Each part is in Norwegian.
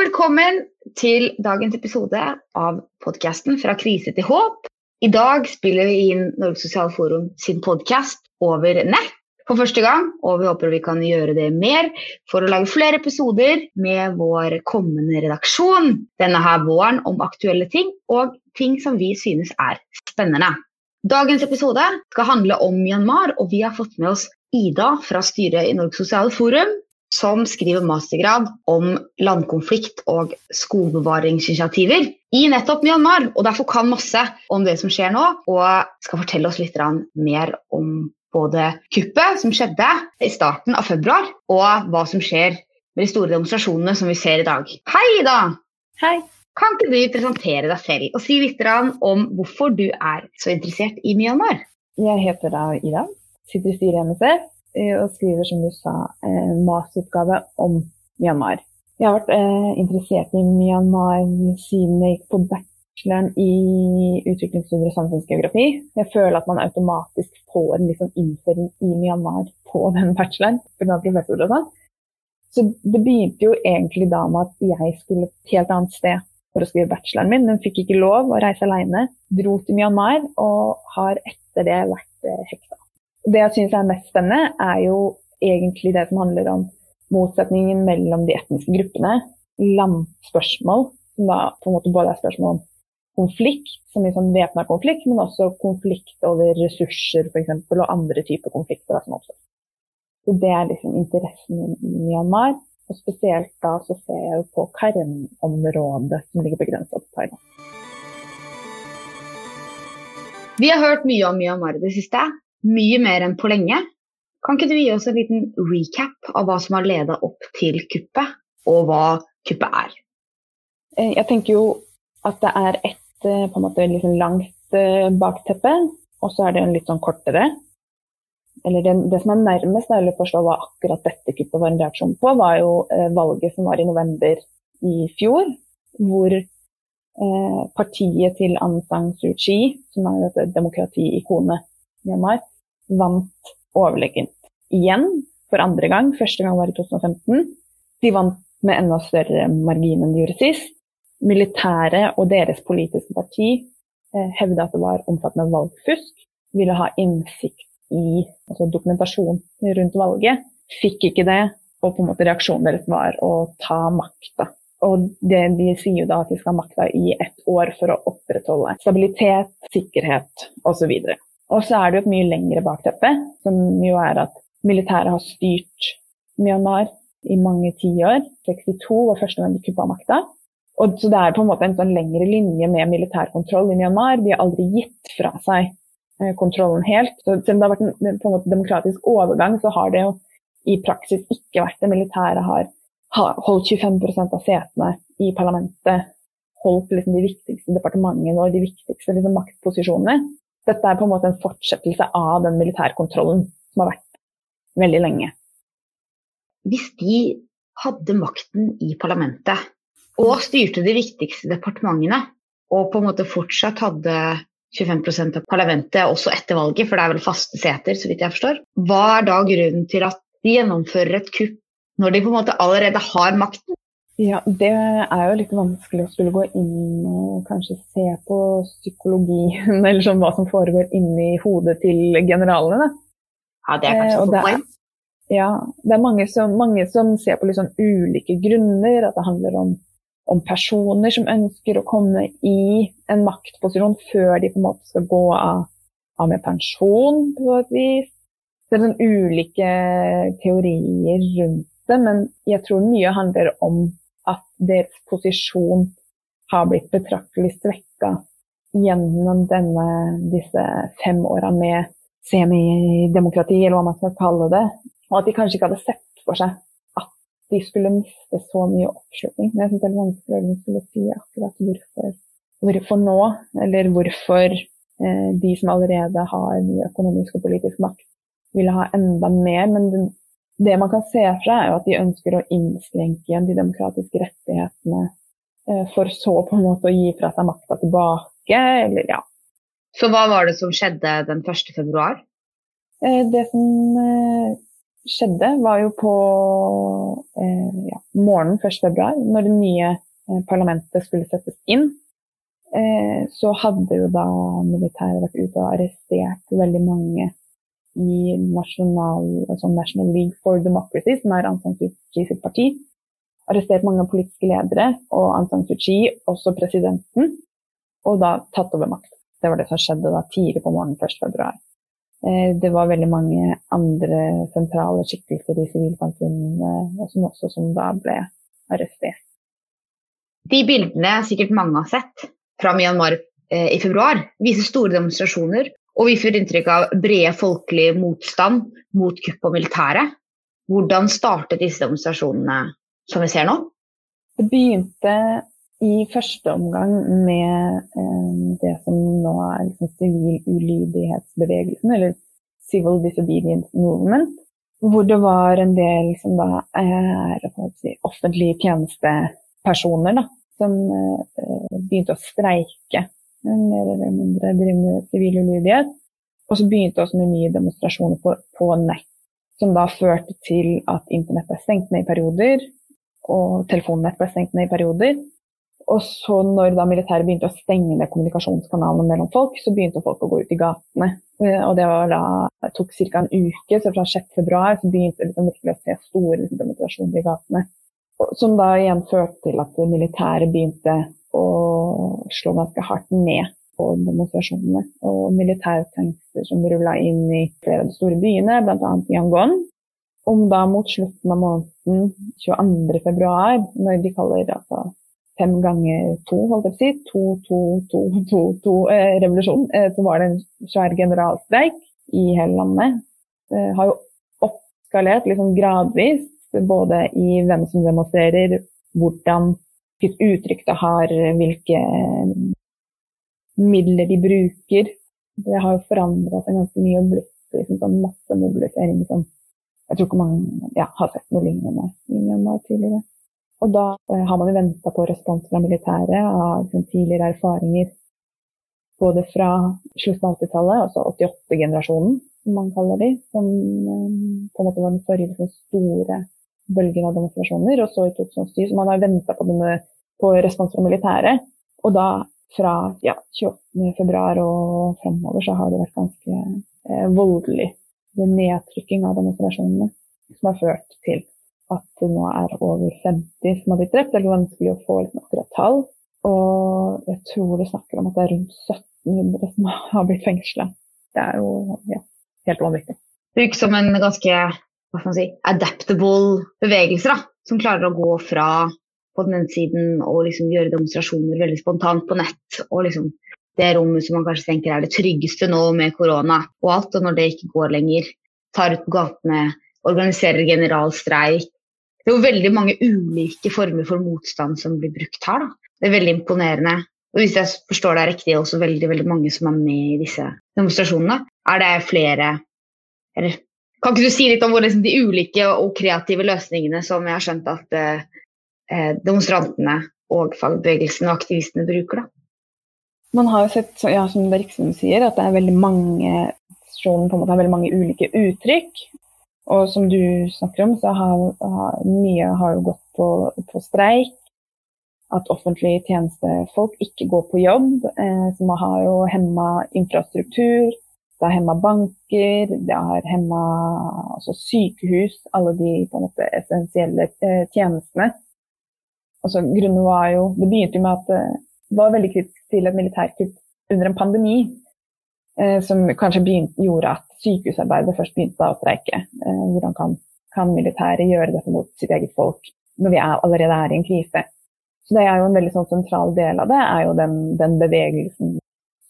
Velkommen til dagens episode av podkasten Fra krise til håp. I dag spiller vi inn Norges Sosiale Forum sin podkast over nett for første gang. Og vi håper vi kan gjøre det mer for å lage flere episoder med vår kommende redaksjon denne her våren om aktuelle ting og ting som vi synes er spennende. Dagens episode skal handle om Myanmar, og vi har fått med oss Ida fra styret i Norges Sosiale Forum som skriver mastergrad om landkonflikt og skogbevaringsinitiativer i nettopp Myanmar. Og derfor kan masse om det som skjer nå, og skal fortelle oss litt mer om både kuppet som skjedde i starten av februar, og hva som skjer med de store demonstrasjonene som vi ser i dag. Hei, Ida! Hei! Kan ikke du presentere deg selv og si litt om hvorfor du er så interessert i Myanmar? Jeg heter da Ida, sitter i styret i NSF og skriver, som du sa, en masteroppgave om Myanmar. Jeg har vært eh, interessert i Myanmar siden jeg gikk på bacheloren i utviklingsstudier og samfunnsgeografi. Jeg føler at man automatisk får en liksom innføring i Myanmar på den bacheloren. sånn. Så det begynte jo egentlig da med at jeg skulle et helt annet sted for å skrive bacheloren min, men fikk ikke lov å reise alene. Dro til Myanmar og har etter det vært eh, hekta. Det jeg syns er mest spennende, er jo egentlig det som handler om motsetningen mellom de etniske gruppene. Landspørsmål, som da på en måte både er spørsmål om konflikt, som i sånn væpna konflikt, men også konflikt over ressurser f.eks. og andre typer konflikter som oppstår. Så Det er liksom interessen min i Myanmar. Og spesielt da så ser jeg jo på Karen-området som ligger begrensa til Thailand. Vi har hørt mye om Myanmar i det siste mye mer enn på lenge. Kan ikke du gi oss en liten recap av hva som har leda opp til kuppet, og hva kuppet er? Eh, jeg tenker jo at det er et eh, på en måte liksom langt eh, bakteppe, og så er det en litt sånn kortere. Eller det, det som er nærmest å forstå hva akkurat dette kuppet var en reaksjon på, var jo valget som var i november i fjor, hvor partiet til Aung San Suu Kyi, som er et demokrati-ikone Myanmar, vant overlegent igjen for andre gang. Første gang var i 2015. De vant med enda større margin enn de gjorde sist. Militæret og deres politiske parti eh, hevda at det var omfattende valgfusk. Ville ha innsikt i altså dokumentasjon rundt valget. Fikk ikke det, og på en måte reaksjonen deres var å ta makta. Og det, De sier jo da at de skal ha makta i ett år for å opprettholde stabilitet, sikkerhet osv. Og så er det jo et mye lengre bakteppe, som jo er at militæret har styrt Myanmar i mange tiår. 62 var første gang de kuppa makta. Og så det er på en måte en sånn lengre linje med militærkontroll i Myanmar. De har aldri gitt fra seg eh, kontrollen helt. Så selv om det har vært en, en demokratisk overgang, så har det jo i praksis ikke vært det. Militæret har holdt 25% av setene i parlamentet, holdt liksom de viktigste departementene og de viktigste liksom maktposisjonene dette er på en måte en fortsettelse av den militærkontrollen som har vært veldig lenge. Hvis de hadde makten i parlamentet og styrte de viktigste departementene, og på en måte fortsatt hadde 25% av parlamentet også etter valget, for det er vel faste seter, så vidt jeg forstår. Hva er da grunnen til at de gjennomfører et kupp når de på en måte allerede har makten? Ja, Det er jo litt vanskelig å skulle gå inn og kanskje se på psykologien, eller sånn hva som foregår inni hodet til generalene. Ja, det er kanskje eh, poeng. Ja, det er mange som, mange som ser på liksom ulike grunner. At det handler om, om, personer som ønsker å komme i en maktposisjon før de på en måte skal gå av, av med pensjon, på et vis. Det er sånn ulike teorier rundt det, men jeg tror mye handler om at deres posisjon har blitt betraktelig svekka gjennom denne, disse fem åra med semidemokrati, eller hva man skal kalle det. Og at de kanskje ikke hadde sett for seg at de skulle miste så mye oppslutning. Men jeg syns det er vanskelig å skulle si akkurat hvorfor, hvorfor nå, eller hvorfor eh, de som allerede har mye økonomisk og politisk makt, ville ha enda mer. Men det man kan se for seg, er at de ønsker å innskrenke igjen de demokratiske rettighetene eh, for så på en måte å gi fra seg makta tilbake, eller ja. Så hva var det som skjedde den 1. februar? Eh, det som eh, skjedde, var jo på ja, morgenen 1. februar, når det nye parlamentet skulle settes inn, så hadde jo da militæret vært ute og arrestert veldig mange i National, altså National League for Democracy, som er Aung San Suu Kyi sitt parti. Arrestert mange politiske ledere, og Aung San Suu Kyi, også presidenten, og da tatt over makt. Det var det som skjedde da tidlig på morgenen 1.2. Eh, det var veldig mange andre sentrale skikkelser i sivilsamfunnet som også som da ble arrestert. De bildene sikkert mange har sett fra Myanmar eh, i februar, viser store demonstrasjoner og vi får inntrykk av brede folkelig motstand mot kupp og militæret. Hvordan startet disse demonstrasjonene som vi ser nå? Det begynte i første omgang med eh, det som nå er liksom sivil ulydighetsbevegelsen, eller Civil Disobedience Movement, hvor det var en del som da er si, offentlige tjenestepersoner da, som eh, begynte å streike. Mer eller mindre drive med sivil ulydighet. Og så begynte også med mye demonstrasjoner på, på nett, som da førte til at internett ble stengt ned i perioder, og telefonnett ble stengt ned i perioder. Og så når da militæret begynte å stenge ned kommunikasjonskanalene mellom folk, så begynte folk å gå ut i gatene. Eh, og det, da, det tok ca. en uke, så fra 6.2 så begynte liksom virkelig å se store demonstrasjoner i gatene. Som da igjen førte til at militæret begynte å slå ganske hardt ned på demonstrasjonene. Og militærtjenester som rulla inn i flere av de store byene, bl.a. Yangon. Om da mot slutten av måneden, 22.2, når de kaller altså fem ganger to, holdt jeg på å si, to, to, to, to, to eh, revolusjon, eh, så var det en svær generalstreik i hele landet. Eh, har jo oppskalert liksom gradvis, både i hvem som demonstrerer, hvordan hvilket uttrykk det har, hvilke midler de bruker. Det har jo forandra seg ganske mye og blitt liksom sånn massemobilisering som jeg tror ikke man ja, har sett noe lignende i Myanmar tidligere. Og da eh, har man jo venta på respons fra militæret av liksom, tidligere erfaringer både fra slutten av 80-tallet, altså 88-generasjonen, som man kaller de, som eh, på en måte var den forrige liksom, store bølgen av demonstrasjoner, og så i 2007. Så man har venta på, på respons fra militæret. Og da fra ja, 28.2 og fremover så har det vært ganske eh, voldelig nedtrykking av demonstrasjonene, som har ført til at det nå er over 50 som har blitt drept. Det er vanskelig å få liksom akkurat tall. Og jeg tror det snakker om at det er rundt 1700 som har blitt fengsla. Det er jo ja, helt vanvittig. Det virker som en ganske hva skal man si, adaptable bevegelser. da, som klarer å gå fra på den ene siden og liksom gjøre demonstrasjoner veldig spontant på nett. og liksom det rommet som man kanskje tenker er det tryggeste nå med korona og alt. Og når det ikke går lenger, tar ut på gatene, organiserer generalstreik, det er jo veldig mange ulike former for motstand som blir brukt her. Da. Det er veldig imponerende. Og hvis jeg forstår det riktig, er også veldig, veldig mange som er med i disse demonstrasjonene. Er det flere eller, Kan ikke du si litt om hvor liksom, de ulike og kreative løsningene som jeg har skjønt at eh, eh demonstrantene og fagbevegelsen og aktivistene bruker? da? Man har jo sett, ja, som Bergsen sier, at det er veldig mange på en måte har veldig mange ulike uttrykk. Og som du snakker om, så har, har mye har jo gått på, på, streik. At offentlige tjenestefolk ikke går på jobb. Eh, som har jo hemma infrastruktur. Det har hemma banker, det har hemma altså sykehus, alle de på en måte essensielle eh, tjenestene. Altså, grunnen var jo, Det begynte jo med at det var veldig kritisk til et militærkupp under en pandemi. Eh, som kanskje begynt, gjorde at sykehusarbeidet først begynte å streike. Eh, hvordan kan, kan militæret gjøre dette mot sitt eget folk når vi er, allerede er i en krise? Så Det er jo en veldig sånn sentral del av det, er jo den, den bevegelsen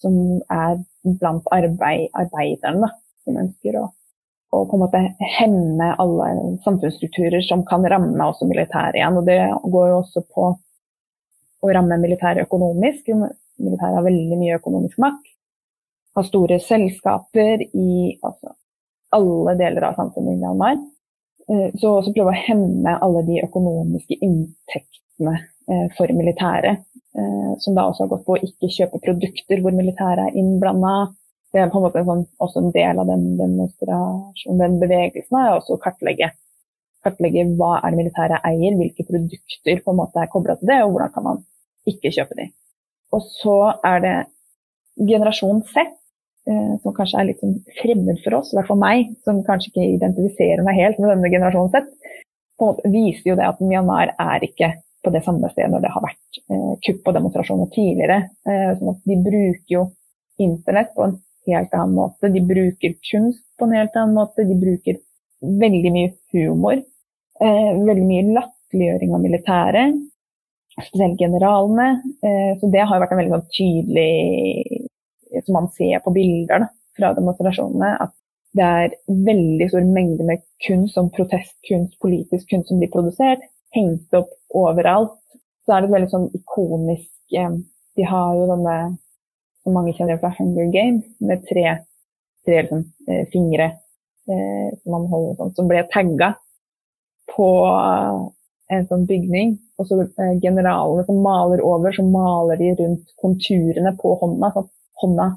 som er blant arbeid, arbeiderne, som ønsker å, å, på en måte hemme alle samfunnsstrukturer som kan ramme også militæret igjen. Og det går jo også på å ramme militæret økonomisk. Militæret har veldig mye økonomisk makt har store selskaper i altså, alle deler av samfunnet i Myanmar. Eh, så også prøve å hemme alle de økonomiske inntektene eh, for militæret. Eh, som da også har gått på å ikke kjøpe produkter hvor militæret er innblanda. Det er på en måte en sånn, også en del av den demonstrasjonen, den bevegelsen, er også å kartlegge kartlegge hva er det militæret eier, hvilke produkter på en måte er kobla til det, og hvordan kan man ikke kjøpe de. Og så er det generasjon Z, eh, som kanskje er litt sånn fremmed for oss, i hvert fall meg, som kanskje ikke identifiserer meg helt med denne generasjonen Z, på en måte viser jo det at Myanmar er ikke på det samme stedet når det har vært eh, kupp og demonstrasjoner tidligere. Eh, sånn de bruker jo internett på en helt annen måte. De bruker kunst på en helt annen måte. De bruker veldig mye humor. Eh, veldig mye latterliggjøring av militæret. Spesielt generalene. Eh, så det har vært en veldig sånn tydelig Som man ser på bilder da, fra demonstrasjonene, at det er veldig stor mengde med kunst, som protestkunst, politisk kunst som blir produsert, hengt opp overalt. Så er det et veldig sånn ikonisk eh, De har jo denne som mange kjenner fra Hunger Games, med tre, tre liksom, eh, fingre eh, som man holder sånn, som ble tagga på eh, en sånn bygning. Og så eh, generalene som maler over, så maler de rundt konturene på hånda. Så hånda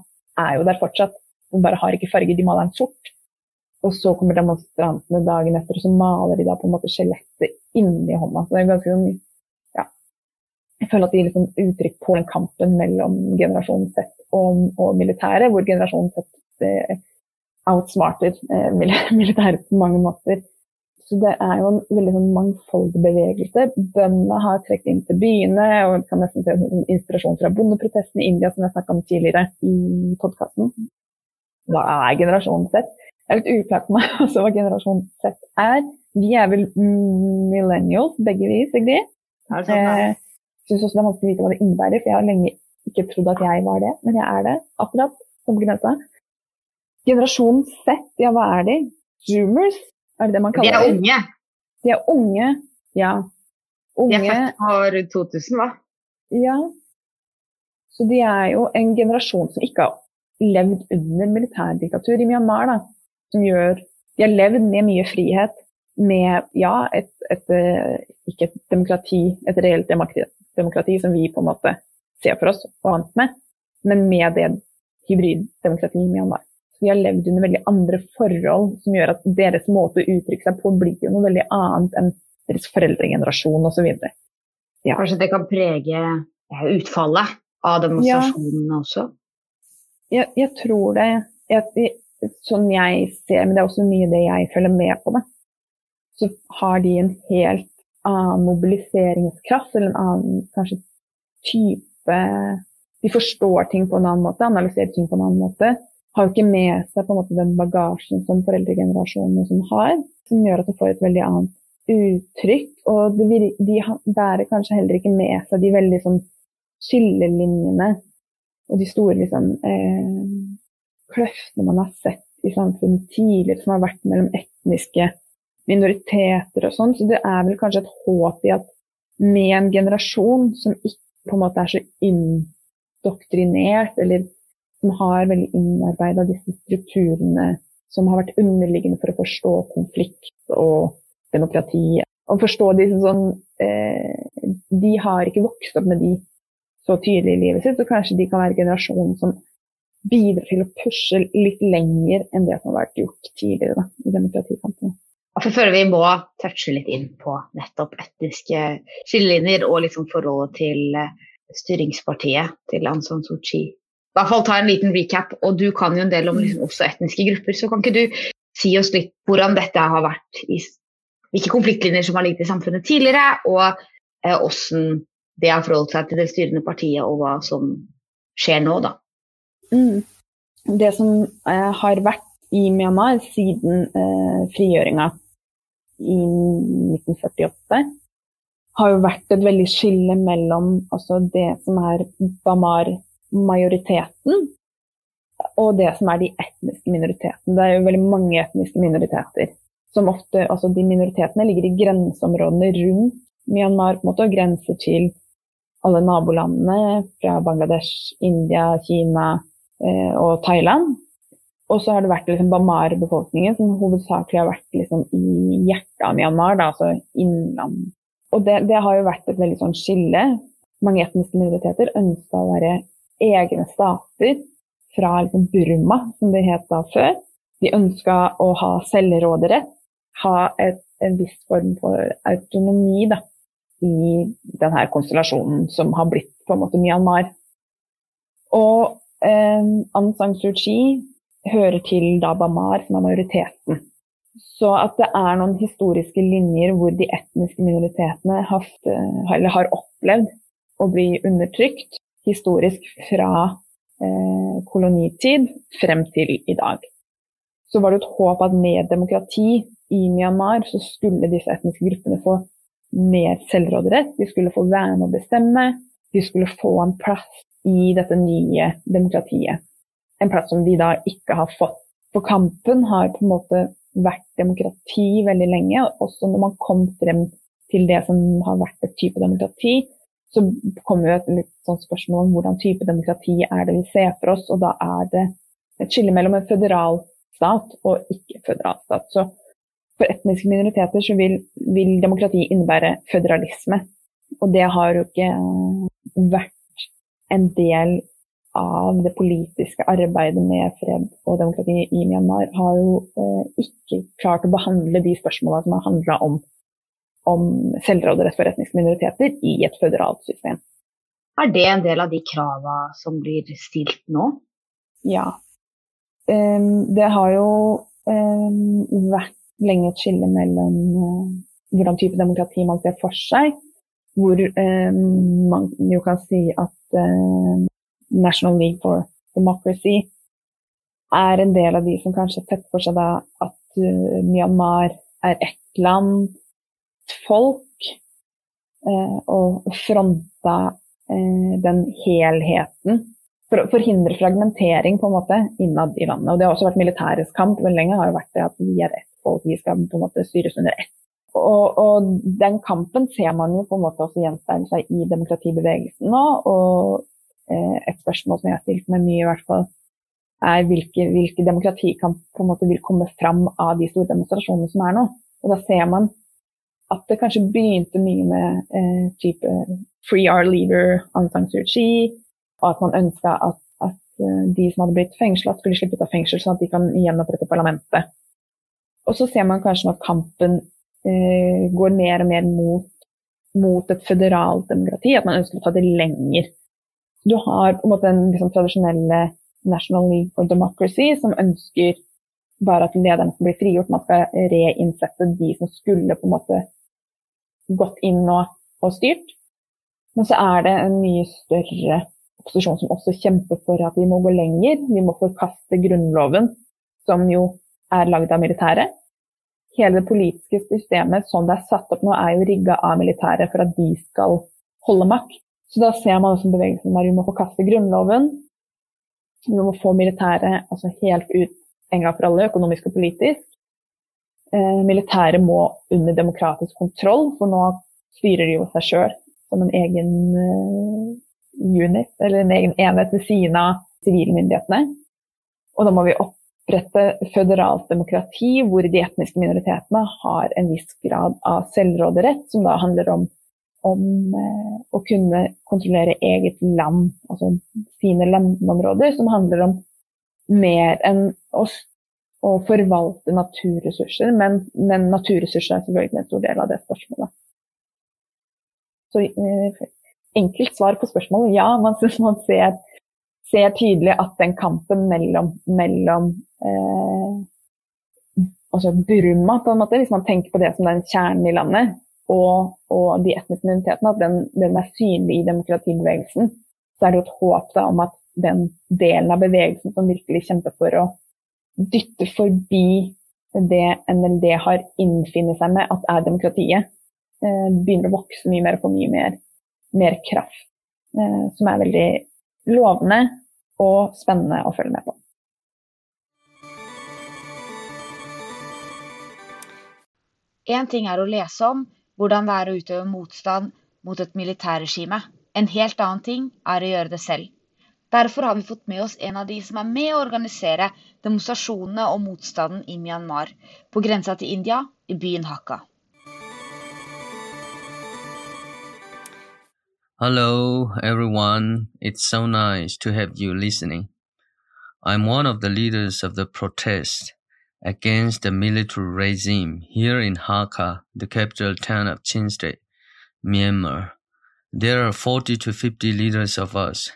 er jo der fortsatt, den bare har ikke farge, de maler den sort. Og så kommer demonstrantene dagen etter, og så maler de da på en måte skjelettet inni hånda. Så det er ganske sånn ja. Jeg føler at de gir sånn uttrykk på den kampen mellom generasjon Z og, og militæret, hvor generasjon Z eh, outsmarter eh, militæret på mange måter. Så det er jo en veldig sånn mangfoldig bevegelse. Bøndene har trukket inn til byene, og vi kan nesten se en inspirasjon fra bondeprotesten i India, som jeg snakka om tidligere i podkasten. Hva er generasjonen Z? Det er litt uklart for meg også hva generasjon Z er. Vi er vel millennials, begge vi, Sigrid. Jeg sånn, eh, syns også det er vanskelig å vite hva det innebærer, for jeg har lenge ikke trodd at jeg var det, men jeg er det akkurat. som grensa. Generasjon Z, ja hva er de? Zoomers, er det det man kaller dem? De er unge. De er unge, ja. Unge. De er født år 2000, hva? Ja. Så de er jo en generasjon som ikke har levd under militærdiktatur i Myanmar. da som gjør De har levd med mye frihet, med ja, et, et, eh, ikke et demokrati, et reelt demokrati, demokrati, som vi på en måte ser for oss og vant med, men med det hybriddemokratiet i Myanmar. Vi har levd under veldig andre forhold som gjør at deres måte å uttrykke seg på blir noe veldig annet enn deres foreldregenerasjon osv. Ja. Kanskje det kan prege utfallet av demonstrasjonene ja. også? Jeg, jeg, tror det. Jeg, sånn jeg ser, men det er også mye det jeg følger med på, det, så har de en helt annen mobiliseringskraft, eller en annen kanskje type De forstår ting på en annen måte, analyserer ting på en annen måte. Har jo ikke med seg på en måte den bagasjen som foreldregenerasjonene som har, som gjør at de får et veldig annet uttrykk. Og de, de bærer kanskje heller ikke med seg de veldig sånn skillelinjene og de store liksom eh, kløftene man har sett i samfunnet tidligere, som har vært mellom etniske minoriteter og sånn. Så det er vel kanskje et håp i at med en generasjon som ikke på en måte er så indoktrinert, eller som har veldig innarbeida disse strukturene som har vært underliggende for å forstå konflikt og demokrati. Og forstå de sånn eh, De har ikke vokst opp med de så tydelig i livet sitt, så kanskje de kan være generasjonen som bidrar til å pushe litt lenger enn det som har vært gjort tidligere da, i demokratikampen. Jeg føler vi må touche litt inn på nettopp etniske skillelinjer og liksom forholdet til eh, styringspartiet til Aung San Suu Kyi. I hvert fall ta en liten recap, og du kan jo en del om liksom også etniske grupper. Så kan ikke du si oss litt hvordan dette har vært i hvilke konfliktlinjer som har ligget i samfunnet tidligere, og eh, hvordan det har forholdt seg til det styrende partiet, og hva som skjer nå, da. Mm. Det som eh, har vært i Myanmar siden eh, frigjøringa i 1948, har jo vært et veldig skille mellom altså, det som er Bamar-majoriteten, og det som er de etniske minoritetene. Det er jo veldig mange etniske minoriteter. Som ofte, altså De minoritetene ligger i grenseområdene rundt Myanmar på en måte, og grenser til alle nabolandene fra Bangladesh, India, Kina, og Thailand. Og så har det vært liksom Bamar-befolkningen som hovedsakelig har vært liksom i hjertet av Myanmar, da, altså innland. Og det, det, har jo vært et veldig sånn skille. Mange etniske minoriteter ønska å være egne stater fra liksom Burma, som det het da før. De ønska å ha selvråderett. ha et, en viss form for autonomi da, i denne konstellasjonen som har blitt på en måte Myanmar. Og eh, Aung San Suu Kyi hører til da Bamar, som er majoriteten. Så at det er noen historiske linjer hvor de etniske minoritetene har, eh, har opplevd å bli undertrykt historisk fra eh, kolonitid frem til i dag. Så var det et håp at med demokrati i Myanmar så skulle disse etniske gruppene få mer selvråderett. De skulle få være med å bestemme. De skulle få en plass i dette nye demokratiet. En plass som de da ikke har fått. For kampen har på en måte vært demokrati veldig lenge. Også når man kom frem til det som har vært et type demokrati, så kommer jo et litt sånn spørsmål om hvordan type demokrati er det vi ser for oss. Og da er det et skille mellom en føderal stat og ikke-føderal stat. Så for etniske minoriteter så vil, vil, demokrati innebære føderalisme. Og det har jo ikke vært en del av det politiske arbeidet med fred og demokrati i Myanmar. Har jo eh, ikke klart å behandle de spørsmålene som har handla om om selvråderett for etniske minoriteter i et føderalt system. Er det en del av de krava som blir stilt nå? Ja. Det har jo vært lenge et skille mellom uh, hvordan type demokrati man ser for seg. Hvor man jo kan si at National League for Democracy er en del av de som kanskje setter for seg at eh, Myanmar er ett land folk eh, og fronta eh, den helheten. For å forhindre fragmentering på en måte innad i landet. Og Det har også vært militærets kamp veldig lenge. har jo vært det at Vi er ett folk, vi skal på en måte styres under ett. Og, og, den kampen ser man jo på en måte også gjenspeile seg i demokratibevegelsen nå. Og eh, et spørsmål som jeg har stilt meg mye, i hvert fall, er hvilke, hvilke demokratikamp på en måte vil komme fram av de store demonstrasjonene som er nå. Og da ser man at det kanskje begynte mye med eh, type Free Our Leader, Aung San Suu Kyi, og at man ønska at, at, eh, de som hadde blitt fengsla, skulle slippe ut av fengsel, sånn at de kan gjenopprette parlamentet. Og så ser man kanskje at kampen går mer og mer mot, mot, et føderalt demokrati, at man ønsker å ta det lenger. Du har på en måte den liksom, tradisjonelle National League for Democracy, som ønsker bare at lederne skal bli frigjort. Man skal reinsette de som skulle på en måte gått inn og, og styrt. Men så er det en mye større opposisjon som også kjemper for at vi må gå lenger. Vi må forkaste Grunnloven, som jo er lagd av militæret. Hele det politiske systemet sånn det er satt opp nå, er jo rigga av militæret for at de skal holde makt. Så da ser man også bevegelsen der vi må forkaste Grunnloven. Vi må få militæret altså helt ut en gang for alle, økonomisk og politisk. Eh, militæret må under demokratisk kontroll, for nå styrer de jo seg sjøl som en egen uh, unit, eller en egen enhet ved siden av sivilmyndighetene. Og da må vi opprette føderalt demokrati hvor de etniske minoritetene har en viss grad av selvråderett, som da handler om, om eh, å kunne kontrollere eget land, altså sine landområder, som handler om mer enn å å forvalte naturressurser, men, men, naturressurser er selvfølgelig en stor del av det spørsmålet. Så eh, enkelt svar på spørsmålet ja, man, man ser, ser, tydelig at den kampen mellom, mellom eh, altså Burma, på en måte, hvis man tenker på det som den kjernen i landet, og, og de etniske minoritetene, at den, den, er synlig i demokratibevegelsen, så er det jo et håp da, om at den delen av bevegelsen som virkelig kjemper for å dytte forbi det NLD har innfinnet seg med at er demokratiet, eh, begynner å vokse mye mer og få mye mer, mer kraft. Eh, som er veldig lovende og spennende å følge med på. Én ting er å lese om hvordan det er å utøve motstand mot et militærregime. En helt annen ting er å gjøre det selv. Derfor har vi fått med oss en av de som er med å organisere demonstrasjonene og motstanden i Myanmar, på grensa til India, i byen Hakka. Hello, everyone. It's so nice to have you listening. I'm one of the leaders of the protest, against the military regime here in Hakka, the capital town of Chin State, Myanmar. There are 40 to 50 leaders of us,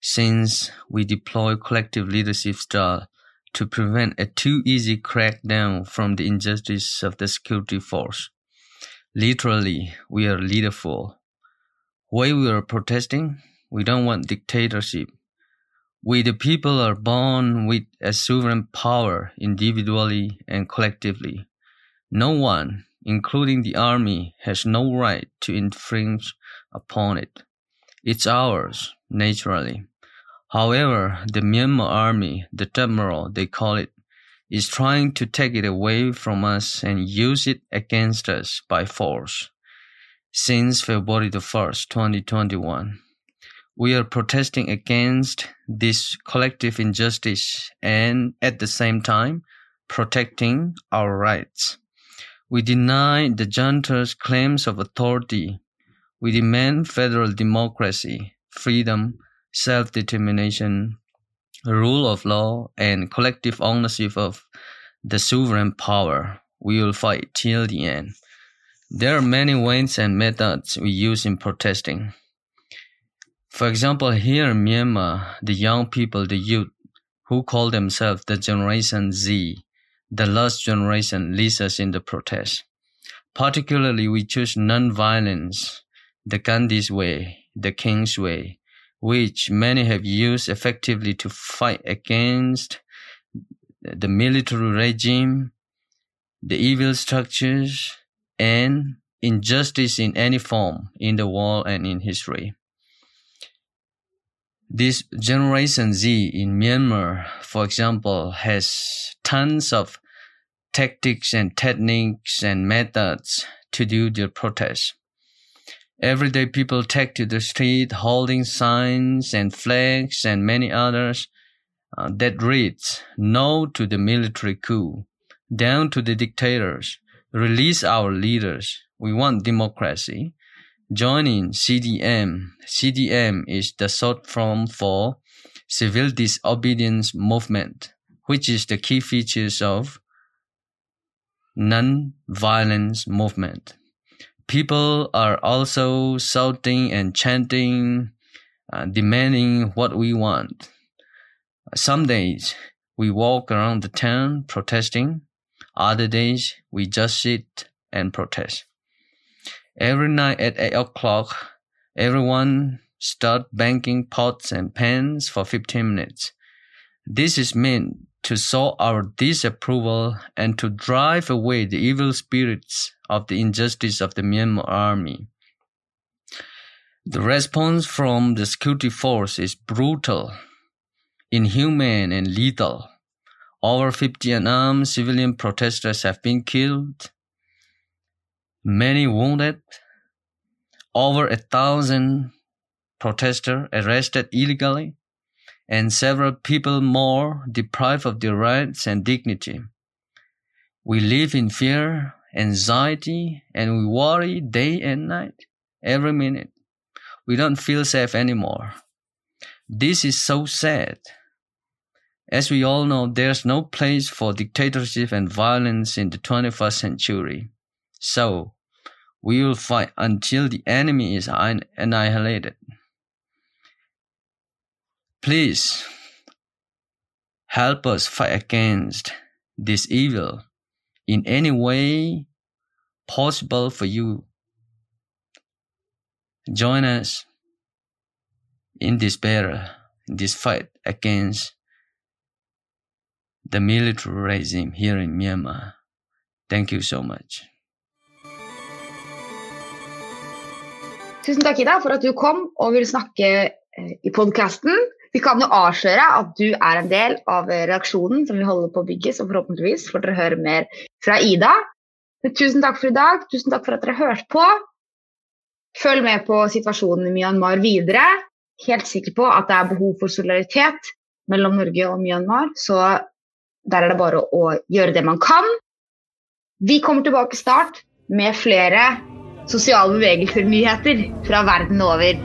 since we deploy collective leadership style to prevent a too easy crackdown from the injustice of the security force. Literally, we are leaderful. Why we are protesting? We don't want dictatorship. We, the people, are born with a sovereign power individually and collectively. No one, including the army, has no right to infringe upon it. It's ours, naturally. However, the Myanmar army, the Admiral, they call it, is trying to take it away from us and use it against us by force. Since February the 1st, 2021, we are protesting against this collective injustice and at the same time protecting our rights. We deny the junta's claims of authority. We demand federal democracy, freedom, self determination, rule of law, and collective ownership of the sovereign power. We will fight till the end. There are many ways and methods we use in protesting. For example, here in Myanmar, the young people, the youth, who call themselves the Generation Z, the last generation, leads us in the protest. Particularly, we choose non-violence, the Gandhi's way, the King's way, which many have used effectively to fight against the military regime, the evil structures, and injustice in any form in the world and in history. This Generation Z in Myanmar, for example, has tons of tactics and techniques and methods to do their protests. Everyday people take to the street holding signs and flags and many others uh, that reads no to the military coup, down to the dictators, release our leaders. We want democracy. Join in CDM. CDM is the short form for Civil Disobedience Movement, which is the key features of non-violence movement people are also shouting and chanting, uh, demanding what we want. Some days we walk around the town protesting. Other days we just sit and protest. Every night at eight o'clock, everyone start banking pots and pans for 15 minutes. This is meant to show our disapproval and to drive away the evil spirits of the injustice of the Myanmar army. The response from the security force is brutal, inhumane, and lethal. Over 50 unarmed civilian protesters have been killed, many wounded, over a thousand protesters arrested illegally, and several people more deprived of their rights and dignity. We live in fear, anxiety, and we worry day and night, every minute. We don't feel safe anymore. This is so sad. As we all know, there's no place for dictatorship and violence in the 21st century. So, we will fight until the enemy is annihilated. Please help us fight against this evil in any way possible for you. Join us in this battle, in this fight against the military regime here in Myanmar. Thank you so much. Tusen takk, Ida, for at du kom og ville snakke eh, i podkasten. Vi kan jo avsløre at du er en del av reaksjonen som vi holder på å bygge, så forhåpentligvis får dere høre mer fra Ida. Tusen takk for i dag. Tusen takk for at dere hørte på. Følg med på situasjonen i Myanmar videre. Helt sikker på at det er behov for solidaritet mellom Norge og Myanmar, så der er det bare å gjøre det man kan. Vi kommer tilbake snart med flere sosiale bevegelser-nyheter fra verden over.